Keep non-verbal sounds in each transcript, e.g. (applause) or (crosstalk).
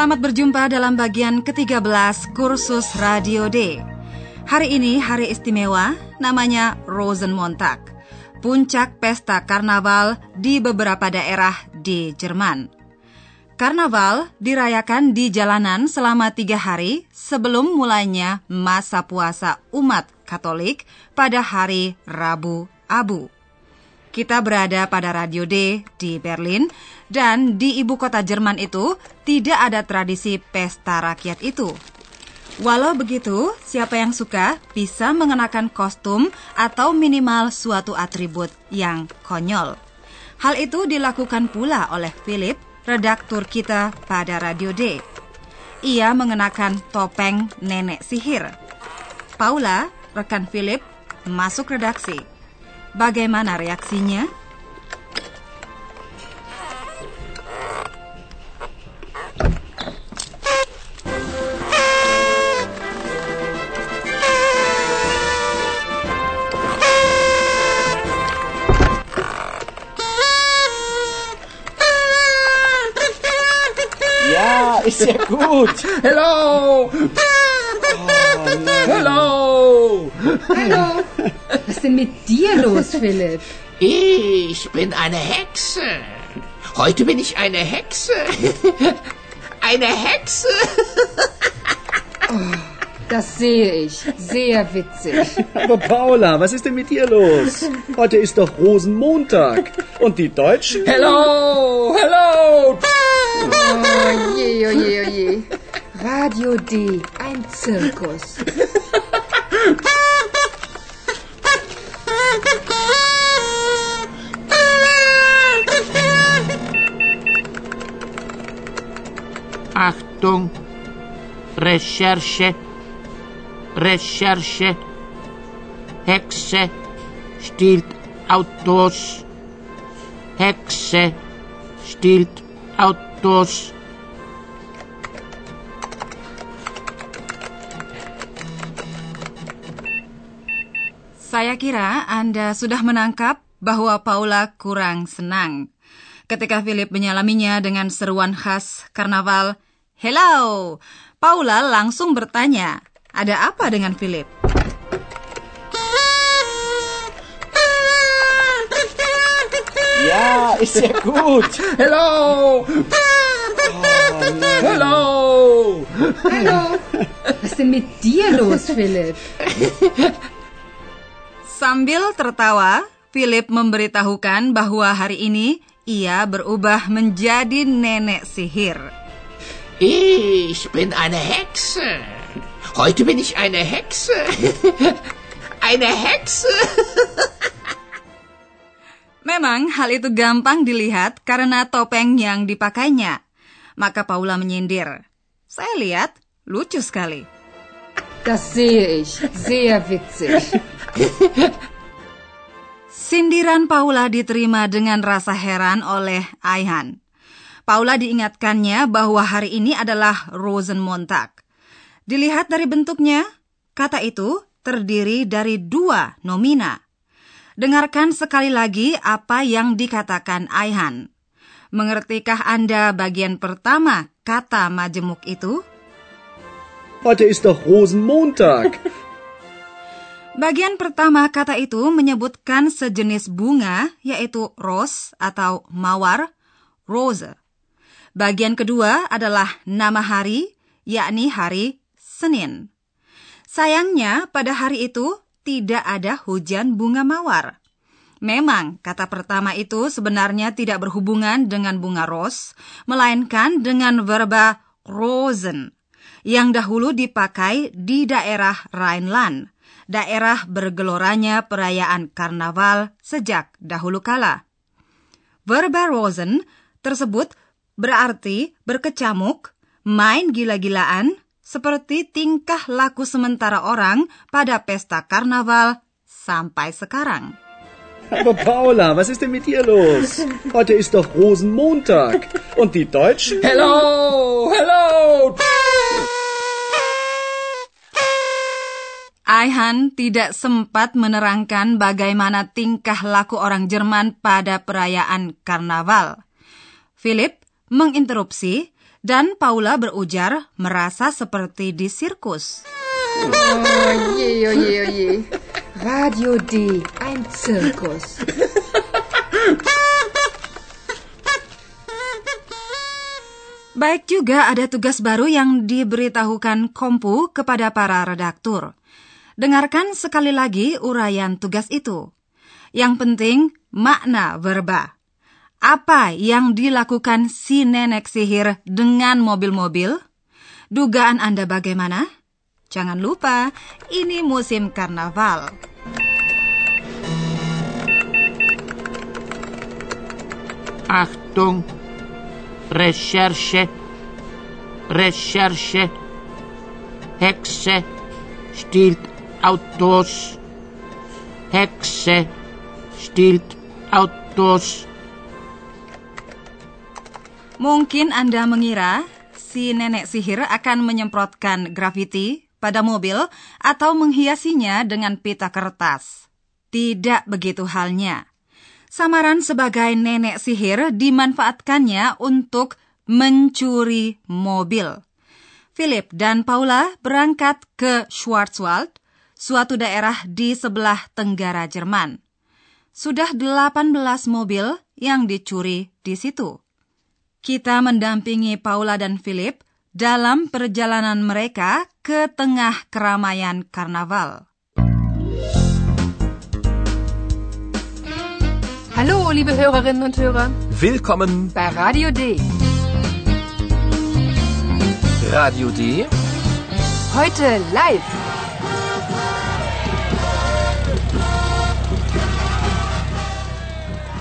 Selamat berjumpa dalam bagian ke-13 kursus Radio D. Hari ini hari istimewa, namanya Rosenmontag, puncak pesta karnaval di beberapa daerah di Jerman. Karnaval dirayakan di jalanan selama tiga hari sebelum mulainya masa puasa umat Katolik pada hari Rabu Abu. Kita berada pada Radio D di Berlin dan di ibu kota Jerman itu tidak ada tradisi pesta rakyat itu. Walau begitu, siapa yang suka bisa mengenakan kostum atau minimal suatu atribut yang konyol. Hal itu dilakukan pula oleh Philip, redaktur kita pada Radio D. Ia mengenakan topeng nenek sihir. Paula, rekan Philip, masuk redaksi. Bagaimana reaksinya? Ja, ist ja gut. Hello! Hello! Hallo, was ist denn mit dir los, Philipp? Ich bin eine Hexe. Heute bin ich eine Hexe. (laughs) Eine Hexe. Das sehe ich. Sehr witzig. Aber Paula, was ist denn mit dir los? Heute ist doch Rosenmontag. Und die Deutschen? Hello! Hello! Oh je, oh je, oh je. Radio D, ein Zirkus. (laughs) Achtung, Recherche, Recherche, Hexe stiehlt Autos, Hexe stiehlt Autos. Saya kira Anda sudah menangkap bahwa Paula kurang senang. Ketika Philip menyalaminya dengan seruan khas karnaval, Hello! Paula langsung bertanya, ada apa dengan Philip? Ja, ist ja gut. Hello! Hello! Hallo, was ist denn mit dir los, Philipp? (laughs) Sambil tertawa, Philip memberitahukan bahwa hari ini ia berubah menjadi nenek sihir. Ich bin eine Hexe. Heute bin ich eine Hexe. (laughs) Eine Hexe. (laughs) Memang hal itu gampang dilihat karena topeng yang dipakainya. Maka Paula menyindir. Saya lihat lucu sekali. Das sehe ich. Sehr witzig. (laughs) Sindiran Paula diterima dengan rasa heran oleh Aihan. Paula diingatkannya bahwa hari ini adalah Rosenmontag. Dilihat dari bentuknya, kata itu terdiri dari dua nomina. Dengarkan sekali lagi apa yang dikatakan Aihan. Mengertikah Anda bagian pertama kata majemuk itu? Heute ist doch Rosenmontag. (laughs) Bagian pertama kata itu menyebutkan sejenis bunga, yaitu rose atau mawar, rose. Bagian kedua adalah nama hari, yakni hari Senin. Sayangnya, pada hari itu tidak ada hujan bunga mawar. Memang, kata pertama itu sebenarnya tidak berhubungan dengan bunga ros, melainkan dengan verba rosen, yang dahulu dipakai di daerah Rhineland, daerah bergeloranya perayaan karnaval sejak dahulu kala. Verba rosen tersebut berarti berkecamuk, main gila-gilaan, seperti tingkah laku sementara orang pada pesta karnaval sampai sekarang. Aber Paula, was ist denn mit dir los? Heute ist doch Rosenmontag. Und die Deutschen? Hello, hello. Aihan tidak sempat menerangkan bagaimana tingkah laku orang Jerman pada perayaan karnaval. Philip menginterupsi dan Paula berujar merasa seperti di sirkus. Oh je, oh je, oh je. Radio D, ein Zirkus. Baik juga ada tugas baru yang diberitahukan Kompu kepada para redaktur. Dengarkan sekali lagi uraian tugas itu. Yang penting makna verba. Apa yang dilakukan si nenek sihir dengan mobil-mobil? Dugaan Anda bagaimana? Jangan lupa, ini musim karnaval. Achtung, Recherche, Recherche, Hexe stiehlt Autos, Hexe stiehlt Autos. Mungkin Anda mengira si nenek sihir akan menyemprotkan grafiti pada mobil atau menghiasinya dengan pita kertas. Tidak begitu halnya. Samaran sebagai nenek sihir dimanfaatkannya untuk mencuri mobil. Philip dan Paula berangkat ke Schwarzwald, suatu daerah di sebelah tenggara Jerman. Sudah 18 mobil yang dicuri di situ. Kita mendampingi Paula dan Philip dalam perjalanan mereka ke tengah keramaian karnaval. Hallo, liebe Hörerinnen und Hörer, Willkommen bei Radio D. Radio D. Heute live.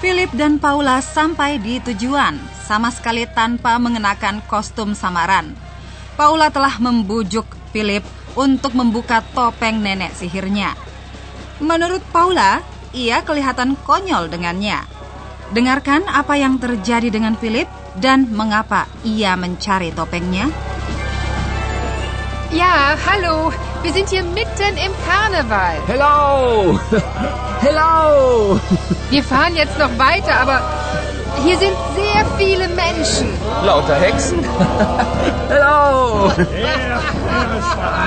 Philip dan Paula sampai di tujuan, sama sekali tanpa mengenakan kostum samaran. Paula telah membujuk Philip untuk membuka topeng nenek sihirnya. Menurut Paula, ia kelihatan konyol dengannya. Dengarkan apa yang terjadi dengan Philip dan mengapa ia mencari topengnya. Ja, hallo, wir sind hier mitten im Karneval. Hello! Hello! Wir fahren jetzt noch weiter, aber hier sind sehr viele Menschen. Lauter Hexen? Hello!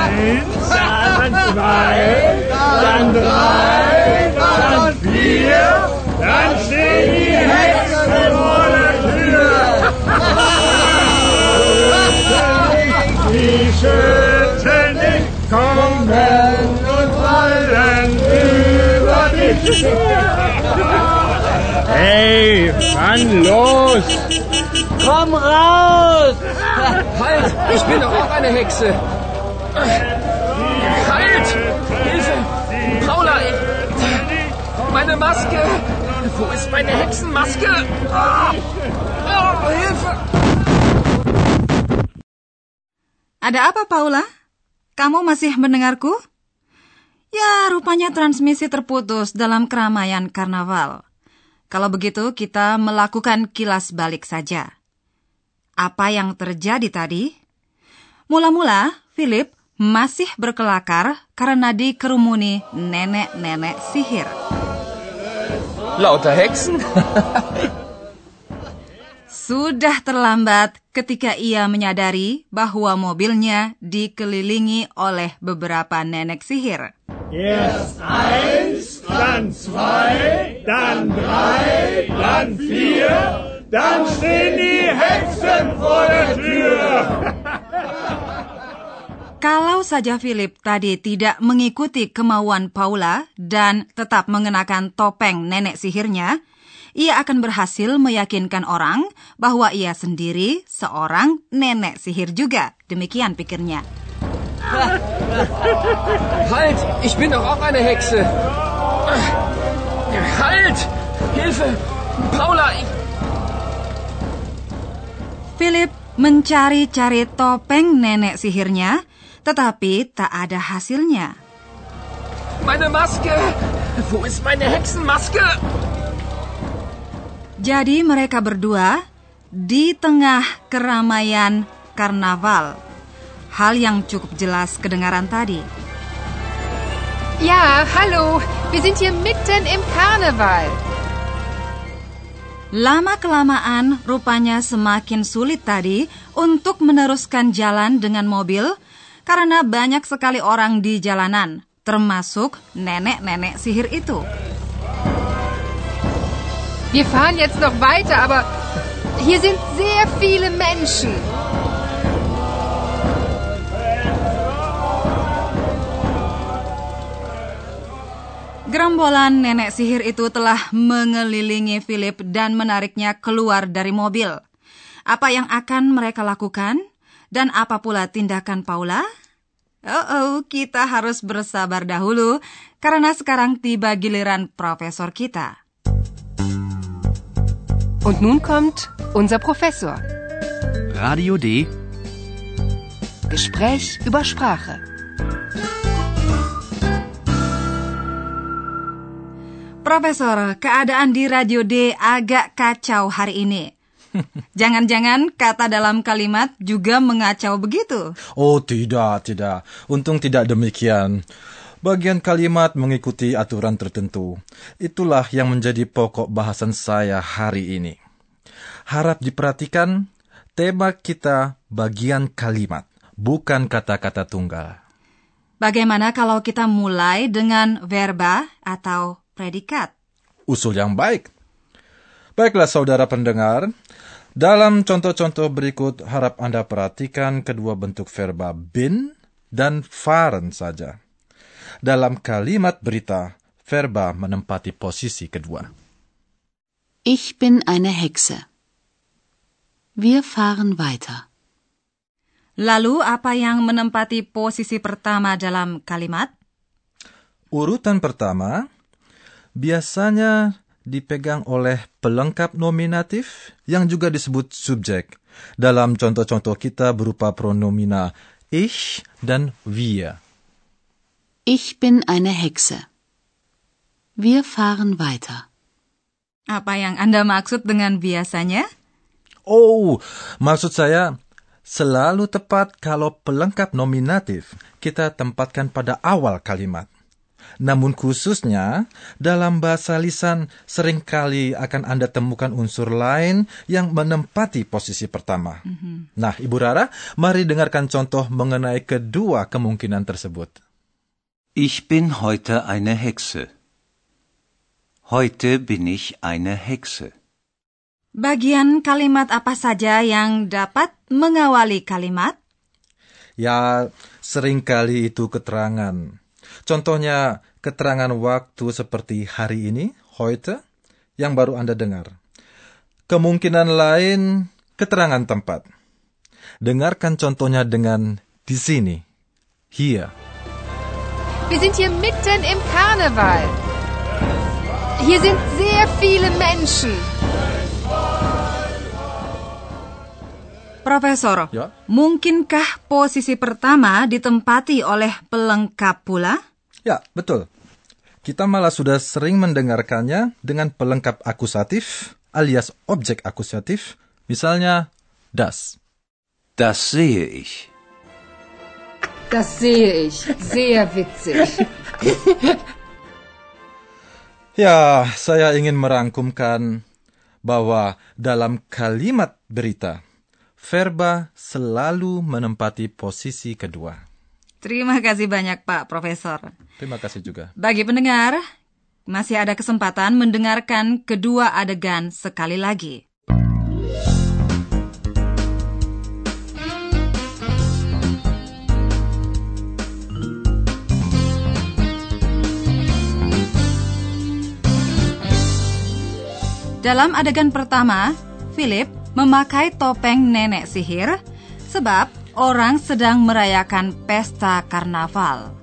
Eins, dann zwei, dann drei, dann vier, dann stehen die Hexen vor der Tür. Die schütten dich, kommen und fallen über dich. Hey, wann los? Komm raus! Halt! Ich bin doch auch eine Hexe! Halt! Hilfe! Paula! Meine Maske! Wo ist meine Hexenmaske? Oh, Hilfe! Ada apa, Paula? Kamu masih mendengarku? Ya, rupanya transmisi terputus dalam keramaian karnaval. Kalau begitu, kita melakukan kilas balik saja. Apa yang terjadi tadi? Mula-mula, Philip masih berkelakar karena dikerumuni nenek-nenek sihir. Lauter Hexen? (laughs) Sudah terlambat ketika ia menyadari bahwa mobilnya dikelilingi oleh beberapa nenek sihir. Erst eins, dann zwei, dann drei, dann vier, dann stehen die Hexen vor der Tür. (laughs) Kalau saja Philip tadi tidak mengikuti kemauan Paula dan tetap mengenakan topeng nenek sihirnya, ia akan berhasil meyakinkan orang bahwa ia sendiri seorang nenek sihir juga. Demikian pikirnya. Halt! Ich bin doch auch eine Hexe! Halt! Hilfe! Paula, ich... Philip mencari-cari topeng nenek sihirnya, tetapi tak ada hasilnya. Meine Maske! Wo ist meine Hexenmaske? Jadi mereka berdua di tengah keramaian karnaval. Hal yang cukup jelas kedengaran tadi. Ja, hallo, wir sind hier mitten im Karneval. Lama-kelamaan rupanya semakin sulit tadi untuk meneruskan jalan dengan mobil karena banyak sekali orang di jalanan, termasuk nenek-nenek sihir itu. Wir fahren jetzt noch weiter, aber hier sind sehr viele Menschen. Gerombolan nenek sihir itu telah mengelilingi Philip dan menariknya keluar dari mobil. Apa yang akan mereka lakukan? Dan apa pula tindakan Paula? Oh, oh, kita harus bersabar dahulu karena sekarang tiba giliran profesor kita. Und nun kommt unser Professor. Radio D. Gespräch über Sprache. Profesor, keadaan di Radio D agak kacau hari ini. (laughs) Jangan-jangan kata dalam kalimat juga mengacau begitu. Oh tidak, tidak. Untung tidak demikian. Bagian kalimat mengikuti aturan tertentu. Itulah yang menjadi pokok bahasan saya hari ini. Harap diperhatikan, tema kita bagian kalimat, bukan kata-kata tunggal. Bagaimana kalau kita mulai dengan verba atau predikat? Usul yang baik. Baiklah saudara pendengar, dalam contoh-contoh berikut harap Anda perhatikan kedua bentuk verba bin dan fahren saja. Dalam kalimat berita, verba menempati posisi kedua. Ich bin eine Hexe. Wir fahren weiter. Lalu apa yang menempati posisi pertama dalam kalimat? Urutan pertama biasanya dipegang oleh pelengkap nominatif yang juga disebut subjek. Dalam contoh-contoh kita berupa pronomina ich dan wir. Ich bin eine Hexe. Wir fahren weiter. Apa yang Anda maksud dengan biasanya? Oh, maksud saya selalu tepat kalau pelengkap nominatif kita tempatkan pada awal kalimat. Namun khususnya dalam bahasa lisan sering kali akan Anda temukan unsur lain yang menempati posisi pertama. Mm-hmm. Nah, Ibu Rara, mari dengarkan contoh mengenai kedua kemungkinan tersebut. Ich bin heute eine Hexe. Heute bin ich eine Hexe. Bagian kalimat apa saja yang dapat mengawali kalimat? Ya, sering kali itu keterangan. Contohnya, keterangan waktu seperti hari ini, heute, yang baru Anda dengar. Kemungkinan lain, keterangan tempat. Dengarkan contohnya dengan di sini, here. Wir sind hier mitten im Karneval. Hier sind sehr viele Menschen. Profesor, Ya? mungkinkah posisi pertama ditempati oleh pelengkap pula? Ya, betul. Kita malah sudah sering mendengarkannya dengan pelengkap akusatif alias objek akusatif, misalnya das. Das sehe ich. Das sehe ich. Sehr witzig. Ya, saya ingin merangkumkan bahwa dalam kalimat berita, verba selalu menempati posisi kedua. Terima kasih banyak Pak Profesor. Terima kasih juga. Bagi pendengar, masih ada kesempatan mendengarkan kedua adegan sekali lagi. Dalam adegan pertama, Philip memakai topeng nenek sihir sebab orang sedang merayakan pesta karnaval.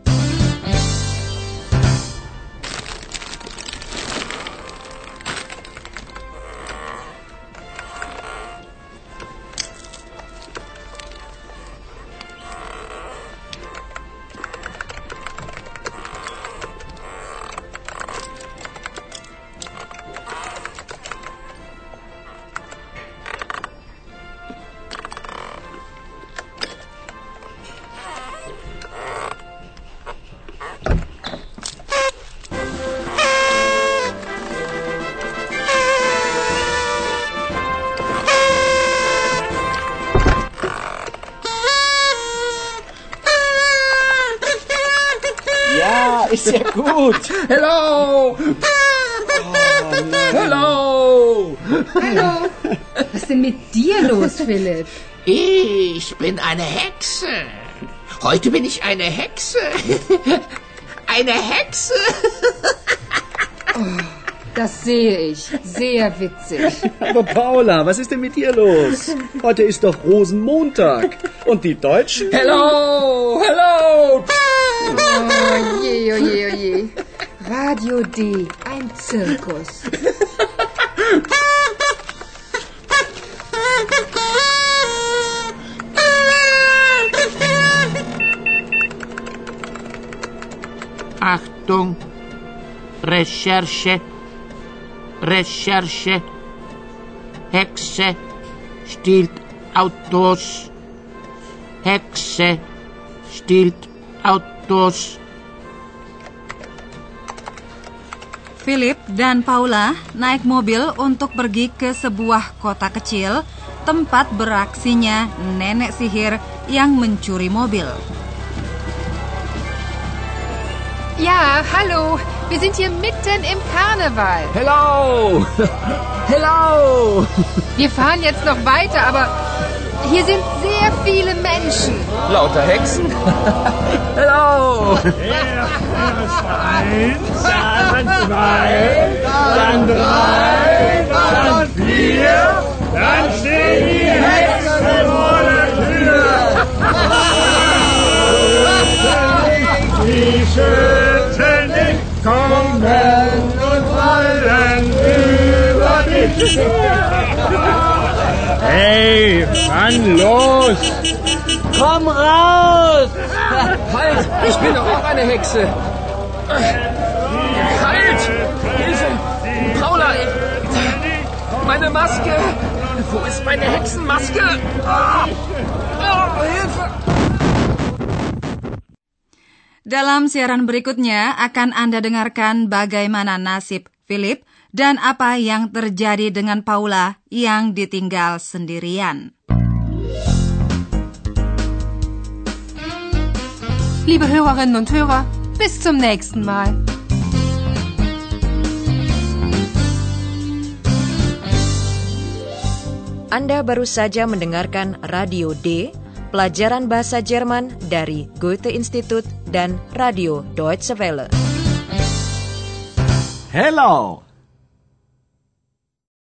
Sehr gut. Hello! Hello! Hallo. Was ist denn mit dir los, Philipp? Ich bin eine Hexe. Heute bin ich eine Hexe. (laughs) Eine Hexe. (laughs) Das sehe ich. Sehr witzig. Aber Paula, was ist denn mit dir los? Heute ist doch Rosenmontag. Und die Deutschen? Hello! Hello! Oh je, oh je, oh je. Radio D, ein Zirkus. Achtung, Recherche, Recherche, Hexe stiehlt Autos, Hexe stiehlt Autos. Philip dan Paula naik mobil untuk pergi ke sebuah kota kecil tempat beraksinya nenek sihir yang mencuri mobil. Ja, hallo. Wir sind hier mitten im Karneval. Hello. (laughs) Hello. Wir fahren jetzt noch weiter, aber hier sind sehr viele Menschen. Lauter Hexen. Hello. Erst eins, dann zwei, dann drei, dann vier, dann stehen die Hexen vor der Tür. Die Schützen nicht kommen und fallen über dich. Hey, wann los? Komm raus. Halt, ich bin doch auch eine Hexe. Halt! Hilfe! Paula! Meine Maske! Wo ist meine Hexenmaske? Ah! Oh, Hilfe! Dalam siaran berikutnya akan Anda dengarkan bagaimana nasib Philip dan apa yang terjadi dengan Paula yang ditinggal sendirian. Liebe Hörerinnen und Hörer, bis zum nächsten Mal. Anda baru saja mendengarkan Radio D, pelajaran bahasa Jerman dari Goethe Institut dan Radio Deutsche Welle. Hello,